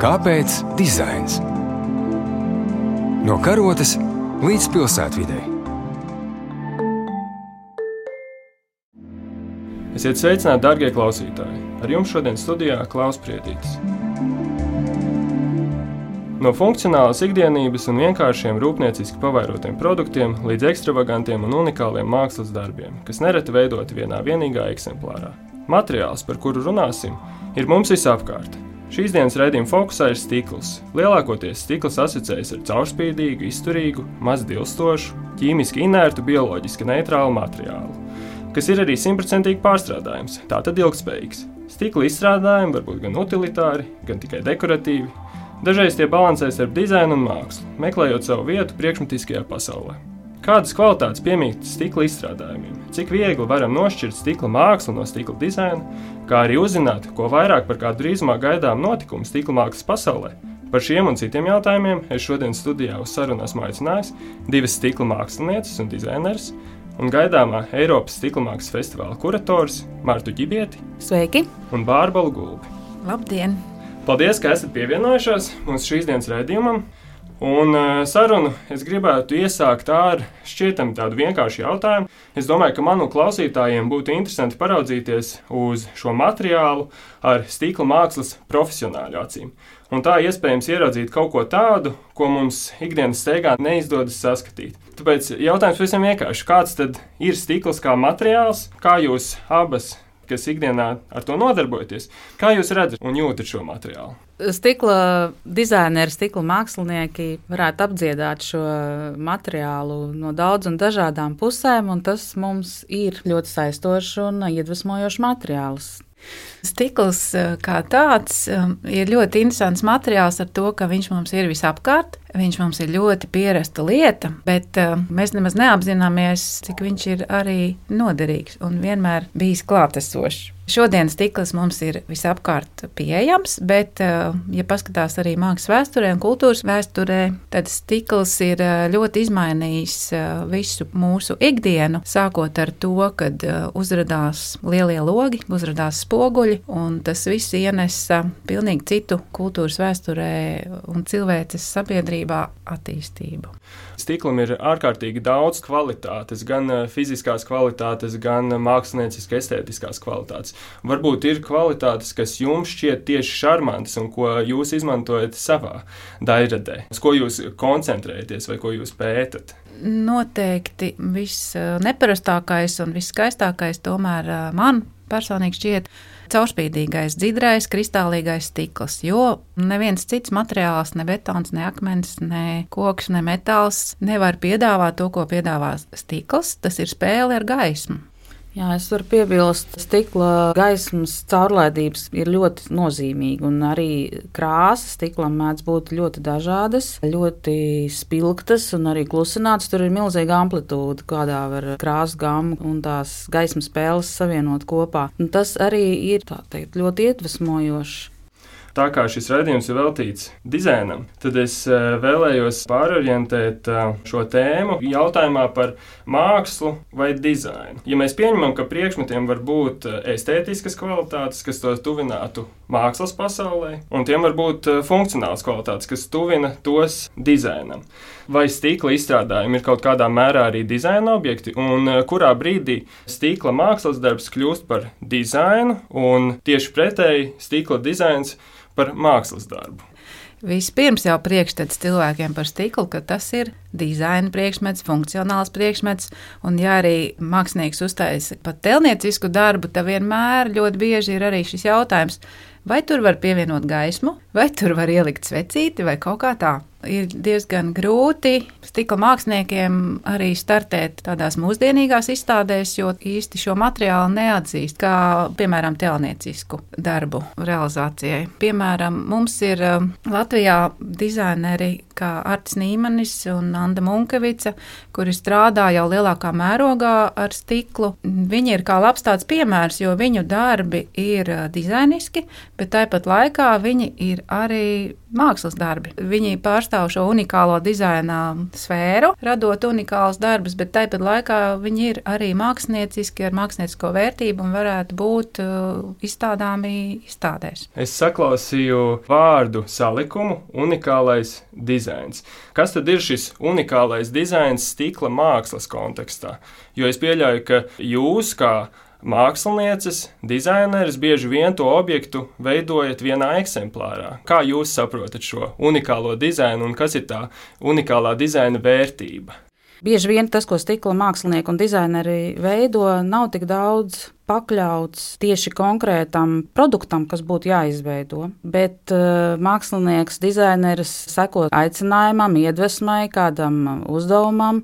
Kāpēc dizains? No karotes līdz pilsētvidai. Esiet sveicināti, darbie klausītāji! Ar jums šodien studijā Klaus Priedītis. No funkcionālas ikdienības un vienkāršiem rūpnieciski pavairotiem produktiem līdz ekstravagantiem un unikāliem mākslas darbiem, kas nereti veidoti vienā vienīgā eksemplārā. Materiāls, par kuru runāsim, ir mums visapkārt, Šīs dienas raidījuma fokusā ir stikls. Lielākoties stikls asociējas ar caurspīdīgu, izturīgu, maz dilstošu, ķīmiski inertu, bioloģiski neitrālu materiālu, kas ir arī simtprocentīgi pārstrādājams, tātad ilgspējīgs. Stikla izstrādājumi var būt gan utilitāri, gan tikai dekoratīvi. Dažreiz tie balansē starp dizainu un mākslu, meklējot savu vietu priekšmetiskajā pasaulē. Kādas kvalitātes piemīt stikla izstrādājumiem? Cik viegli varam nošķirt stikla mākslu no stikla dizaina, kā arī uzzināt, ko vairāk par kādu drīzumā gaidām notikumu stikla mākslas pasaulē? Par šiem un citiem jautājumiem es šodien studijā uz sarunu esmu aicinājis divas stikla mākslinieces un dizaineris un gaidāmā Eiropas stikla mākslas festivāla kurators Martu Čibieti Sveiki! un Bārbalu Gulbi. Labdien! Paldies, ka esat pievienojušies mūsu šīs dienas raidījumam! Un uh, sarunu es gribētu iesākt ar šķietami tādu vienkāršu jautājumu. Es domāju, ka manu klausītājiem būtu interesanti paraudzīties uz šo materiālu ar stikla mākslas profesionāļu acīm. Un tā iespējams ieraudzīt kaut ko tādu, ko mums ikdienas steigā neizdodas saskatīt. Tāpēc jautājums visam vienkārši, kāds tad ir stikls kā materiāls, kā jūs abas kas ikdienā ar to nodarbojaties. Kā jūs redzat un jūtat šo materiālu? Stikla dizaineri, stikla mākslinieki varētu apdziedāt šo materiālu no daudzām dažādām pusēm, un tas mums ir ļoti saistošs un iedvesmojošs materiāls. Stikls eh, kā tāds eh, ir ļoti interesants materiāls ar to, ka viņš mums ir visapkārt. Viņš mums ir ļoti pierasta lieta, bet uh, mēs nemaz neapzināmies, cik viņš ir arī noderīgs un vienmēr bijis klātesošs. Šodien stikls mums ir visapkārt pieejams, bet, eh, ja paskatās arī mākslas vēsturē un kultūras vēsturē, tad stikls ir eh, ļoti izmainījis visu mūsu ikdienu, sākot ar to, kad uzrādījās lielie logi, uzrādījās spoguļi, un tas viss ienesa pilnīgi citu kultūras vēsturē un cilvēces sabiedrībā attīstību. Stiklam ir ārkārtīgi daudz kvalitātes, gan fiziskās kvalitātes, gan mākslinieciskas, estētiskās kvalitātes. Varbūt ir kvalitātes, kas jums šķiet tieši šarmantas un ko jūs izmantojat savā dairadē, uz ko jūs koncentrējaties vai ko jūs pētat. Noteikti viss neparastākais un viss skaistākais tomēr man personīgi šķiet caurspīdīgais, dzidrais, kristālīgais stikls, jo neviens cits materiāls, ne betons, ne akmens, ne koks, ne metāls nevar piedāvāt to, ko piedāvā stikls. Tas ir spēle ar gaismu. Jā, es varu piebilst, ka stikla gaismas caurlaidības ir ļoti nozīmīga. Arī krāsas stiklam mēdz būt ļoti dažādas, ļoti spilgtas un arī klusinātas. Tur ir milzīga amplitūda, kādā var krāsas gama un tās gaismas spēles savienot kopā. Un tas arī ir teikt, ļoti iedvesmojoši tā kā šis raidījums ir veltīts dizainam, tad es eh, vēlējos pārorientēt eh, šo tēmu jautājumā par mākslu vai dizainu. Ja mēs pieņemam, ka priekšmetiem var būt eh, estētiskas kvalitātes, kas tos tuvinātu mākslas pasaulē, un tiem var būt funkcionāls kvalitātes, kas tuvina tos dizainam. Vai stikla izstrādājumi ir kaut kādā mērā arī dizaina objekti, un kurā brīdī stikla mākslas darbs kļūst par dizainu, un tieši pretēji stikla dizains par mākslas darbu. Vispirms jau priekšstats cilvēkiem par stiklu, ka tas ir dizaina priekšmets, funkcionāls priekšmets, un ja arī mākslinieks uztaisa pat telniecisku darbu, tad vienmēr ļoti bieži ir arī šis jautājums, vai tur var pievienot gaismu, vai tur var ielikt svecīti vai kaut kā tā ir diezgan grūti stikla māksliniekiem arī startēt tādās mūsdienīgās izstādēs, jo īsti šo materiālu neatzīst kā, piemēram, telniecisku darbu realizācijai. Piemēram, mums ir um, Latvijā dizaineri kā Artis Nīmanis un Anda Munkevica, kuri strādā jau lielākā mērogā ar stiklu. Viņi ir kā labs tāds piemērs, jo viņu darbi ir uh, dizainiski, bet tāpat laikā viņi ir arī mākslas darbi. Viņi pārstāv pārstāv šo unikālo dizaina sfēru, radot unikālus darbus, bet tāpat laikā viņi ir arī mākslinieciski ar māksliniecisko vērtību un varētu būt uh, izstādāmi izstādēs. Es saklausīju vārdu salikumu unikālais dizains. Kas tad ir šis unikālais dizains stikla mākslas kontekstā? Jo es pieļauju, ka jūs kā mākslinieces, dizaineris bieži vien to objektu veidojat vienā eksemplārā. Kā jūs saprotat šo unikālo dizainu un kas ir tā unikālā dizaina vērtība? Bieži vien tas, ko stikla mākslinieki un dizaineri veido, nav tik daudz pakļauts tieši konkrētam produktam, kas būtu jāizveido. Bet uh, mākslinieks, dizaineris seko aicinājumam, iedvesmai, kādam uzdevumam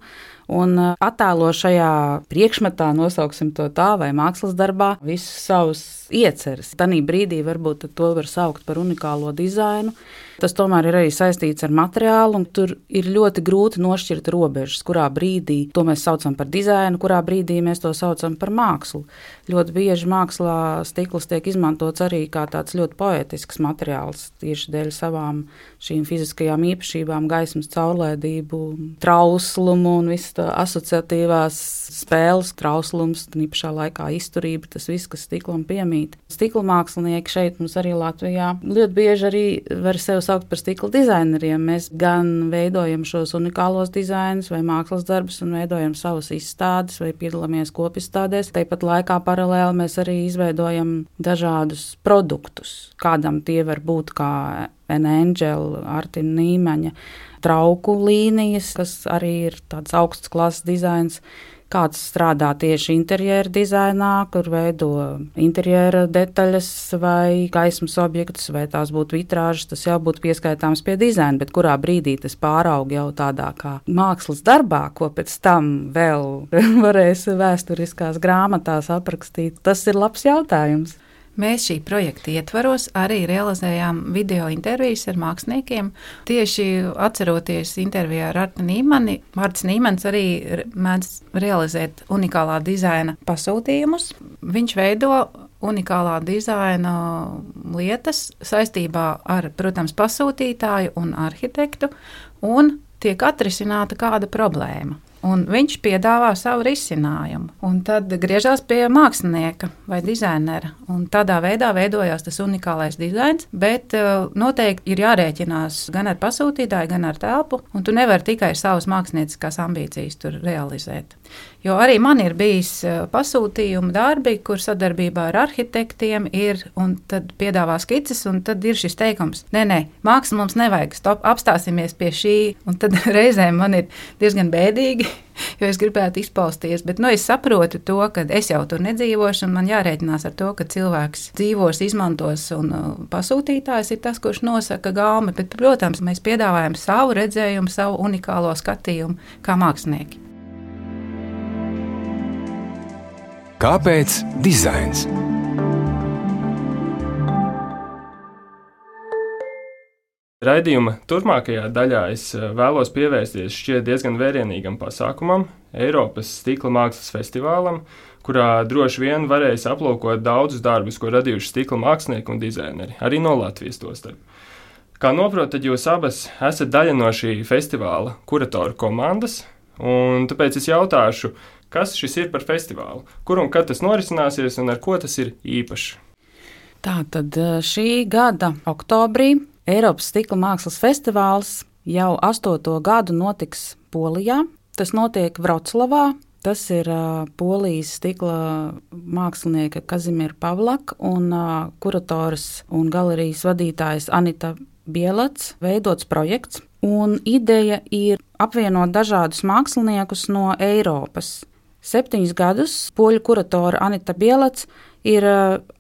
un uh, attēlo šajā priekšmetā, nosauksim to tā, vai mākslas darbā, visus savus ieceres. Tanī brīdī varbūt to var saukt par unikālo dizainu. Tas tomēr ir arī saistīts ar materiālu, un tur ir ļoti grūti nošķirt robežas, kurā brīdī to mēs saucam par dizainu, kurā brīdī mēs to saucam par mākslu. Ļoti bieži mākslā stikls tiek izmantots arī kā tāds ļoti poetisks materiāls, tieši dēļ savām šīm fiziskajām īpašībām, gaismas caurlaidību, trauslumu un visas asociatīvās spēles, trauslums, un īpašā laikā izturība, tas viss, kas stiklam piemīt. Stikla mākslinieki šeit mums arī Latvijā ļoti bieži arī var sev saukt par stikla dizaineriem. Mēs gan veidojam šos unikālos dizainus vai mākslas darbus un veidojam savas izstādes vai piedalāmies kopizstādēs. Tāpat laikā paralēli mēs arī izveidojam dažādus produktus. Kādam tie var būt kā N-Angela, Artina Nīmeņa, trauku līnijas, kas arī ir tāds augsts klases dizains Kāds strādā tieši interjera dizainā, kur veido interjera detaļas vai gaismas objektus, vai tās būtu vitrāžas, tas jau būtu pieskaitāms pie dizaina, bet kurā brīdī tas pāraug jau tādā kā mākslas darbā, ko pēc tam vēl varēs vēsturiskās grāmatās aprakstīt. Tas ir labs jautājums. Mēs šī projekta ietvaros arī realizējām video intervijas ar māksliniekiem. Tieši atceroties interviju ar Artu Nīmani, Mārcis Nīmans arī mēdz realizēt unikālā dizaina pasūtījumus. Viņš veido unikālā dizaina lietas saistībā ar, protams, pasūtītāju un arhitektu, un tiek atrisināta kāda problēma un viņš piedāvā savu risinājumu. Un tad griežās pie mākslinieka vai dizainera, un tādā veidā veidojās tas unikālais dizains. Bet uh, noteikti ir jārēķinās gan ar pasūtītāju, gan ar telpu, un tu nevari tikai savas mākslinieckās ambīcijas tur realizēt. Jo arī man ir bijis uh, pasūtījuma darbi, kur sadarbībā ar arhitektiem ir, un tad piedāvā skices, un tad ir šis teikums, nē, nē, māksla mums nevajag, stop, apstāsimies pie šī, un tad reizēm man ir diezgan bēdīgi, jo es gribētu izpausties. Bet nu, es saprotu to, ka es jau tur nedzīvošu, un man jārēķinās ar to, ka cilvēks dzīvos, izmantos, un uh, pasūtītājs ir tas, kurš nosaka gāmi. Bet, protams, mēs piedāvājam savu redzējumu, savu unikālo skatījumu kā mākslinieki. Kāpēc dizains? Raidījuma turpmākajā daļā es eh, vēlos pievērsties šķiet diezgan vērienīgam pasākumam, Eiropas stikla mākslas festivālam, kurā droši vien varēs aplūkot daudzus darbus, ko radījuši stikla mākslinieki un dizaineri, arī no Latvijas tostarp. Kā noprotat, jūs abas esat daļa no šī festivāla kuratoru komandas, un tāpēc es jautāšu, kas šis ir par festivālu, kur un kad tas norisināsies un ar ko tas ir īpašs. Tā tad eh, šī gada oktobrī Eiropas stikla mākslas festivāls jau astoto gadu notiks Polijā. Tas notiek Vroclavā. Tas ir uh, polijas stikla mākslinieka Kazimira Pavlaka un uh, kurators un galerijas vadītājs Anita Bielats veidots projekts. Un ideja ir apvienot dažādus māksliniekus no Eiropas. Septiņus gadus poļu kuratore Anita Bielats ir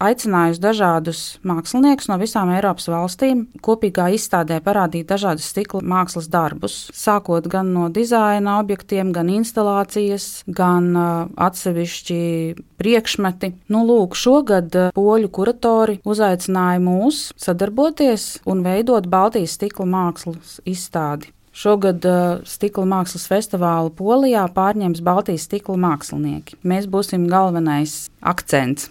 aicinājusi dažādus māksliniekus no visām Eiropas valstīm kopīgā izstādē parādīt dažādus stikla mākslas darbus, sākot gan no dizaina objektiem, gan instalācijas, gan atsevišķi priekšmeti. Nu, lūk, šogad poļu kuratori uzaicināja mūs sadarboties un veidot Baltijas stikla mākslas izstādi. Šogad stikla mākslas festivālu Polijā pārņems Baltijas stikla mākslinieki. Mēs būsim galvenais akcents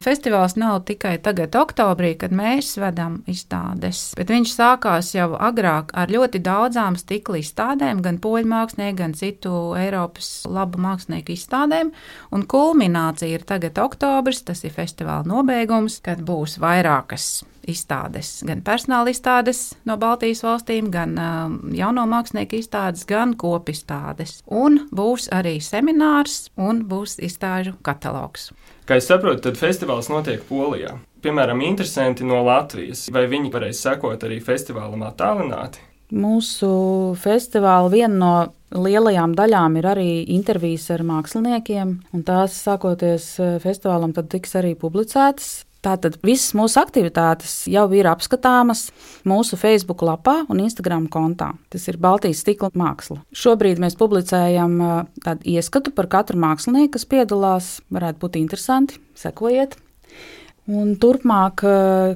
Festivāls nav tikai tagad, oktobrī, kad mēs vedam izstādes, bet viņš sākās jau agrāk ar ļoti daudzām stikla izstādēm, gan poļu mākslinieku, gan citu Eiropas labu mākslinieku izstādēm. Un kulminācija ir tagad oktobris, tas ir festivāla nobeigums, kad būs vairākas izstādes, gan personāla izstādes no Baltijas valstīm, gan uh, jauno mākslinieku izstādes, gan kopistādes. Un būs arī seminārs un būs izstāžu katalogs. Kā es saprotu, tad festivāls notiek Polijā. Piemēram, interesanti no Latvijas. Vai viņi varēs sekot arī festivālam attālināti? Mūsu festivāla viena no lielajām daļām ir arī intervijas ar māksliniekiem, un tās sākoties eh, festivālam, tad tiks arī publicētas. Tātad visas mūsu aktivitātes jau ir apskatāmas mūsu Facebook lapā un Instagram kontā. Tas ir Baltijas stikla māksla. Šobrīd mēs publicējam tādu ieskatu par katru mākslinieku, kas piedalās. Varētu būt interesanti, sekojiet. Un turpmāk,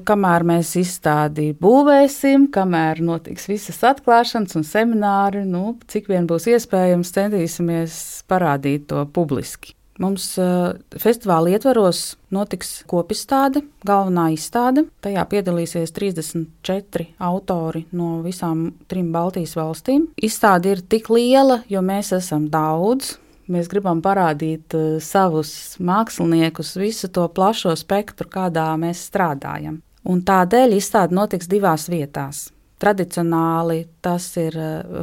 kamēr mēs izstādi būvēsim, kamēr notiks visas atklāšanas un semināri, nu, cik vien būs iespējams, centīsimies parādīt to publiski. Mums uh, festivāla ietvaros notiks kopizstāde, galvenā izstāde. Tajā piedalīsies 34 autori no visām trim Baltijas valstīm. Izstāde ir tik liela, jo mēs esam daudz. Mēs gribam parādīt uh, savus māksliniekus, visu to plašo spektru, kādā mēs strādājam. Un tādēļ izstāde notiks divās vietās. Tradicionāli tas ir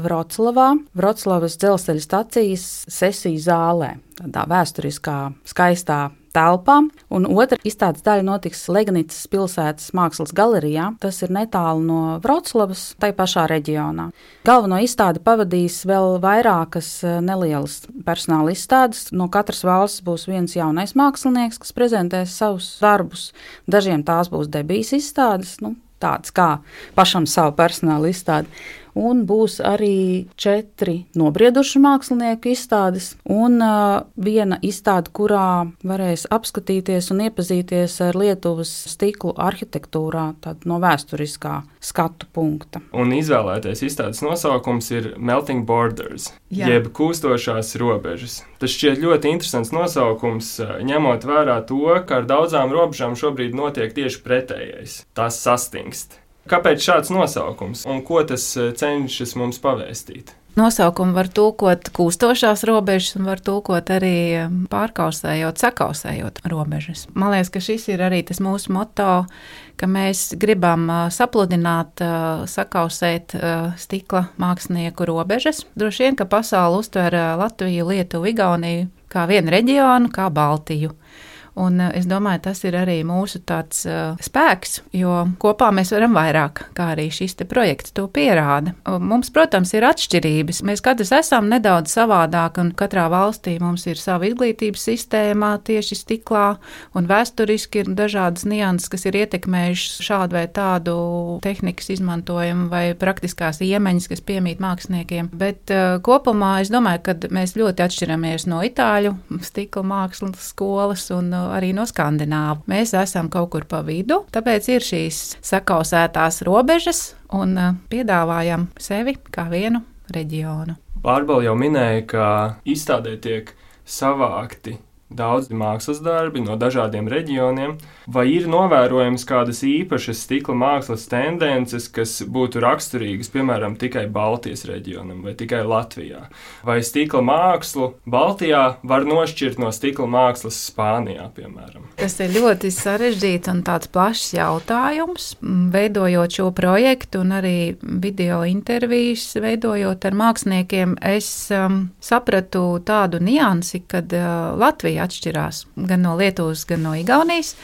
Vroclavā, Vroclavas dzelzceļa stacijas sesiju zālē, tādā vēsturiskā, skaistā telpā, un otra izstādes daļa notiks Legnītas pilsētas mākslas galerijā. Tas ir netālu no Vroclavas, tai pašā reģionā. Galveno izstādi pavadīs vēl vairākas nelielas personāla izstādes. No katras valsts būs viens jaunais mākslinieks, kas prezentēs savus darbus. Dažiem tās būs debijas izstādes. Nu, tāds kā pašam savu personāla izstādi. Un būs arī četri nobrieduši mākslinieku izstādes, un uh, viena izstāde, kurā varēs apskatīties un iepazīties ar Lietuvas stiklu arhitektūrā, no vēsturiskā skatu punkta. Un izvēlētais izstādes nosaukums ir Melting Borders, Jā. jeb kūstošās robežas. Tas šķiet ļoti interesants nosaukums, ņemot vērā to, ka ar daudzām robežām šobrīd notiek tieši pretējais - tās sastingst. Kāpēc šāds nosaukums un ko tas eh, cenšas mums pavēstīt? Nosaukumu var tulkot kūstošās robežas, un var tulkot arī pārkausējot, sakausējot robežas. Man liekas, ka šis ir arī tas mūsu moto, ka mēs gribam uh, sapludināt, uh, sakausēt stikla mākslinieku robežas. Droši vien, ka pasauli uztver Latviju, Lietuvu, Igauniju kā vienu reģionu, kā Baltiju. Un eh, es domāju, tas ir arī mūsu tāds uh, spēks, jo kopā mēs varam vairāk, kā arī šis projekts to pierāda. Mums, protams, ir atšķirības. Mēs katrs esam nedaudz savādāk, un katrā valstī mums ir sava izglītības sistēma tieši stiklā, un vēsturiski ir dažādas nianses, kas ir ietekmējušas šādu vai tādu tehnikas izmantojumu vai praktiskās iemaņas, kas piemīt māksliniekiem. Bet uh, kopumā es domāju, ka mēs ļoti atšķiramies no itāļu stikla mākslas skolas un arī no skandināvu. Mēs esam kaut kur pa vidu, tāpēc ir šīs sakausētās robežas un uh, piedāvājam sevi kā vienu reģionu. Pārbaudījumi jau minēja, ka izstādē tiek savākti daudzi mākslas darbi no dažādiem reģioniem, vai ir novērojams kādas īpašas stikla mākslas tendences, kas būtu raksturīgas piemēram tikai Baltijas reģionam vai tikai Latvijā? Vai stikla mākslu Baltijā var nošķirt no stikla mākslas Spānijā, piemēram? Tas ir ļoti sarežģīts un tāds plašs jautājums. Veidojot šo projektu un arī video intervijas, veidojot ar māksliniekiem, es um, sapratu tādu niansi, kad uh, Latvijā atšķirās gan no Lietuvas, gan no Igaunijas.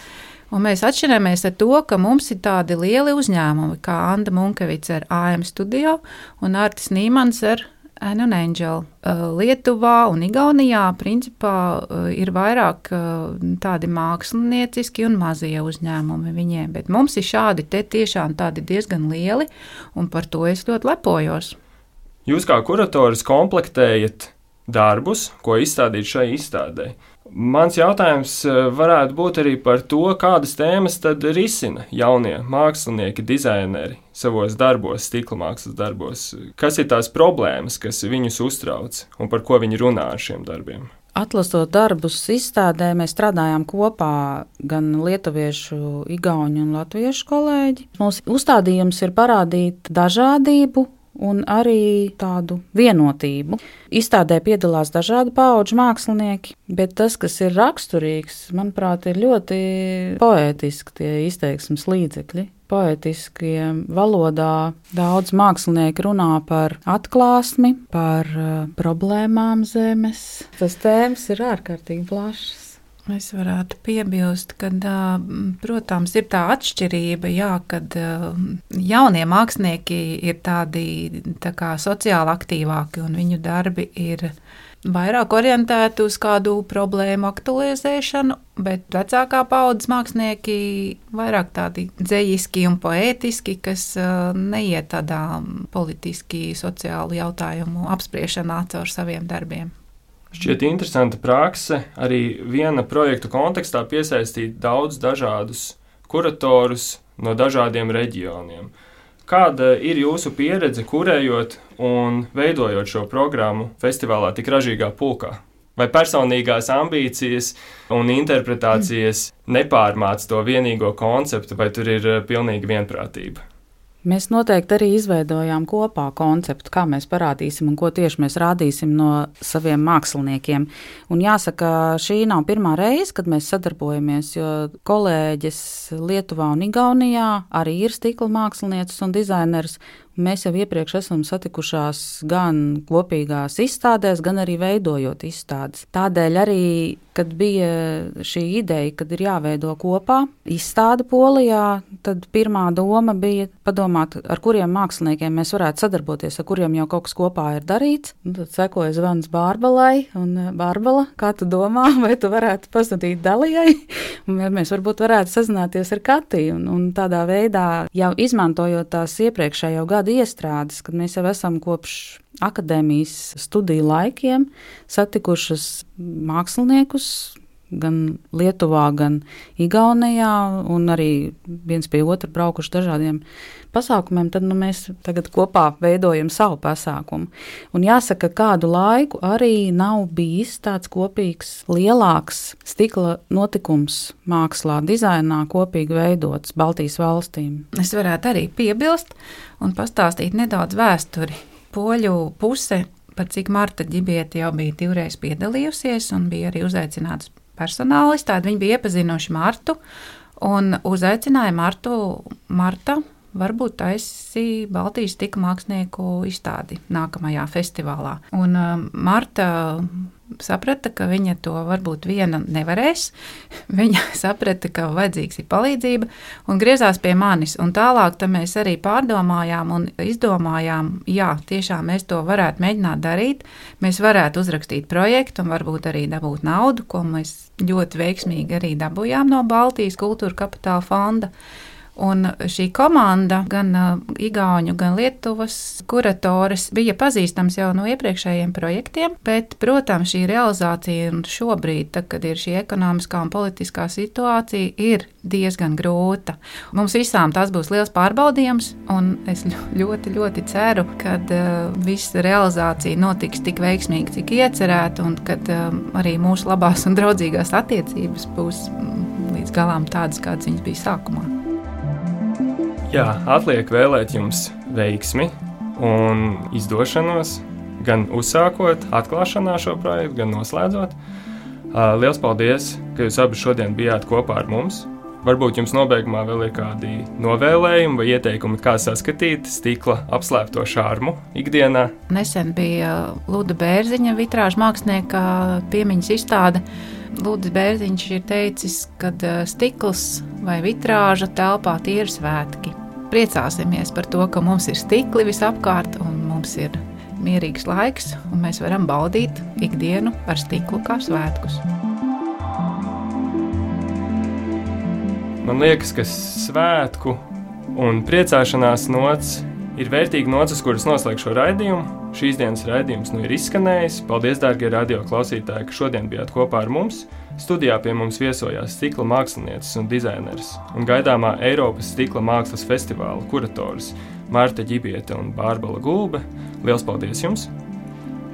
Un mēs atšķiramies ar to, ka mums ir tādi lieli uzņēmumi, kā Anna Munkevica ar AM studio un Artis Nīmans ar Anna un Angel. Uh, Lietuvā un Igaunijā principā uh, ir vairāk uh, tādi mākslinieciski un mazie uzņēmumi viņiem, bet mums ir šādi te tiešām tādi diezgan lieli, un par to es ļoti lepojos. Jūs kā kurators komplektējat darbus, ko izstādīt šai izstādē. Mans jautājums eh, varētu būt arī par to, kādas tēmas tad risina jaunie mākslinieki, dizaineri savos darbos, stikla mākslas darbos. Kas ir tās problēmas, kas viņus uztrauc un par ko viņi runā ar šiem darbiem? Atlasot darbus izstādē, mēs strādājām kopā gan lietuviešu, igauņu un latviešu kolēģi. Mūsu uzstādījums ir parādīt dažādību un arī tādu vienotību. Izstādē piedalās dažādi pauģu mākslinieki, bet tas, kas ir raksturīgs, manuprāt, ir ļoti poētiski tie izteiksmes līdzekļi. Poetiskiem valodā daudz mākslinieki runā par atklāsmi, par uh, problēmām zemes. Tas tēmas ir ārkārtīgi plašas. Es varētu piebilst, ka, protams, ir tā atšķirība, jā, kad jaunie mākslinieki ir tādi tā kā sociāli aktīvāki un viņu darbi ir vairāk orientēti uz kādu problēmu aktualizēšanu, bet vecākā paudzes mākslinieki vairāk tādi dzējiski un poētiski, kas neiet tādā politiski sociālu jautājumu apspriešanā caur saviem darbiem. Šķiet interesanta prakse arī viena projektu kontekstā piesaistīt daudz dažādus kuratorus no dažādiem reģioniem. Kāda ir jūsu pieredze, kurējot un veidojot šo programmu festivālā tik ražīgā pulkā? Vai personīgās ambīcijas un interpretācijas nepārmāc to vienīgo konceptu, vai tur ir pilnīga vienprātība? Mēs noteikti arī izveidojām kopā konceptu, kā mēs parādīsim un ko tieši mēs rādīsim no saviem māksliniekiem. Un jāsaka, šī nav pirmā reize, kad mēs sadarbojamies, jo kolēģis Lietuvā un Igaunijā arī ir stikla mākslinieces un dizaineris, Mēs jau iepriekš esam satikušās gan kopīgās izstādēs, gan arī veidojot izstādes. Tādēļ arī, kad bija šī ideja, kad ir jāveido kopā izstāde Polijā, tad pirmā doma bija padomāt, ar kuriem māksliniekiem mēs varētu sadarboties, ar kuriem jau kaut kas kopā ir darīts. Un tad sekoja zvans Bārbalai, un Bārbala, kā tu domā, vai tu varētu pazudīt Dalijai, mēs varbūt varētu sazināties ar Katiju, un, un tādā veidā jau izmantojot tās iepriekšējo gadu gadu iestrādes, kad mēs jau esam kopš akadēmijas studiju laikiem satikušas māksliniekus, gan Lietuvā, gan Igaunijā, un arī viens pie otra braukuši dažādiem pasākumiem, tad nu, mēs tagad kopā veidojam savu pasākumu. Un jāsaka, kādu laiku arī nav bijis tāds kopīgs, lielāks stikla notikums mākslā, dizainā, kopīgi veidots Baltijas valstīm. Es varētu arī piebilst, un pastāstīt nedaudz vēsturi. Poļu puse, par cik Marta Ģibieta jau bija divreiz piedalījusies un bija arī uzaicināts personālis, tad viņi bija iepazinuši Martu un uzaicināja Martu, Marta varbūt taisīja Baltijas tika mākslinieku izstādi nākamajā festivālā. Un uh, Marta saprata, ka viņa to varbūt viena nevarēs. Viņa saprata, ka vajadzīgs ir palīdzība un griezās pie manis. Un tālāk mēs arī pārdomājām un izdomājām, jā, tiešām mēs to varētu mēģināt darīt. Mēs varētu uzrakstīt projektu un varbūt arī dabūt naudu, ko mēs ļoti veiksmīgi arī dabūjām no Baltijas kultūra kapitāla fonda. Un šī komanda, gan uh, Igaunijas, gan Lietuvas kuratoris, bija pazīstams jau no iepriekšējiem projektiem, bet, protams, šī realizācija šobrīd, tad, kad ir šī ekonomiskā un politiskā situācija, ir diezgan grūta. Mums visām tas būs liels pārbaudījums, un es ļoti, ļoti ceru, ka uh, visa realizācija notiks tik veiksmīgi, cik iecerēta, un ka uh, arī mūsu labās un draudzīgās attiecības būs mm, līdz galam tādas, kādas viņas bija sākumā. Jā, atliek vēlēt jums veiksmi un izdošanos, gan uzsākot atklāšanā šo projektu, gan noslēdzot. Lielas paldies, ka jūs abi šodien bijāt kopā ar mums. Varbūt jums nobeigumā vēl ir kādi novēlējumi vai ieteikumi, kā saskatīt stikla apslēpto šārmu ikdienā. Nesen bija Luda Bērziņa, vitrāža mākslinieka piemiņas izstāde. Lūdzu, Bērziņš ir teicis, ka stikls vai vitrāža telpā tie ir svētki priecāsimies par to, ka mums ir stikli visapkārt un mums ir mierīgs laiks, un mēs varam baudīt ikdienu ar stiklu kā svētkus. Man liekas, ka svētku un priecāšanās nots ir vērtīgi nocis, kuras noslēgšu šo raidījumu. Šīs dienas raidījums nu ir izskanējis. Paldies, dārgie radio klausītāji, ka šodien bijāt kopā ar mums. Studijā pie mums viesojās stikla mākslinieces un dizaineris un gaidāmā Eiropas stikla mākslas festivāla kurators Mārta Ģibiete un Bārbala Gulbe. Lielas paldies jums!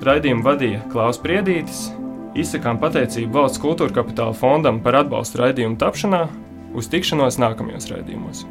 Raidījumu vadīja Klaus Priedītis, Izsakām pateicību Valsts kultūra kapitāla fondam par atbalstu raidījumu tapšanā, uz tikšanos nākamajos raidījumos.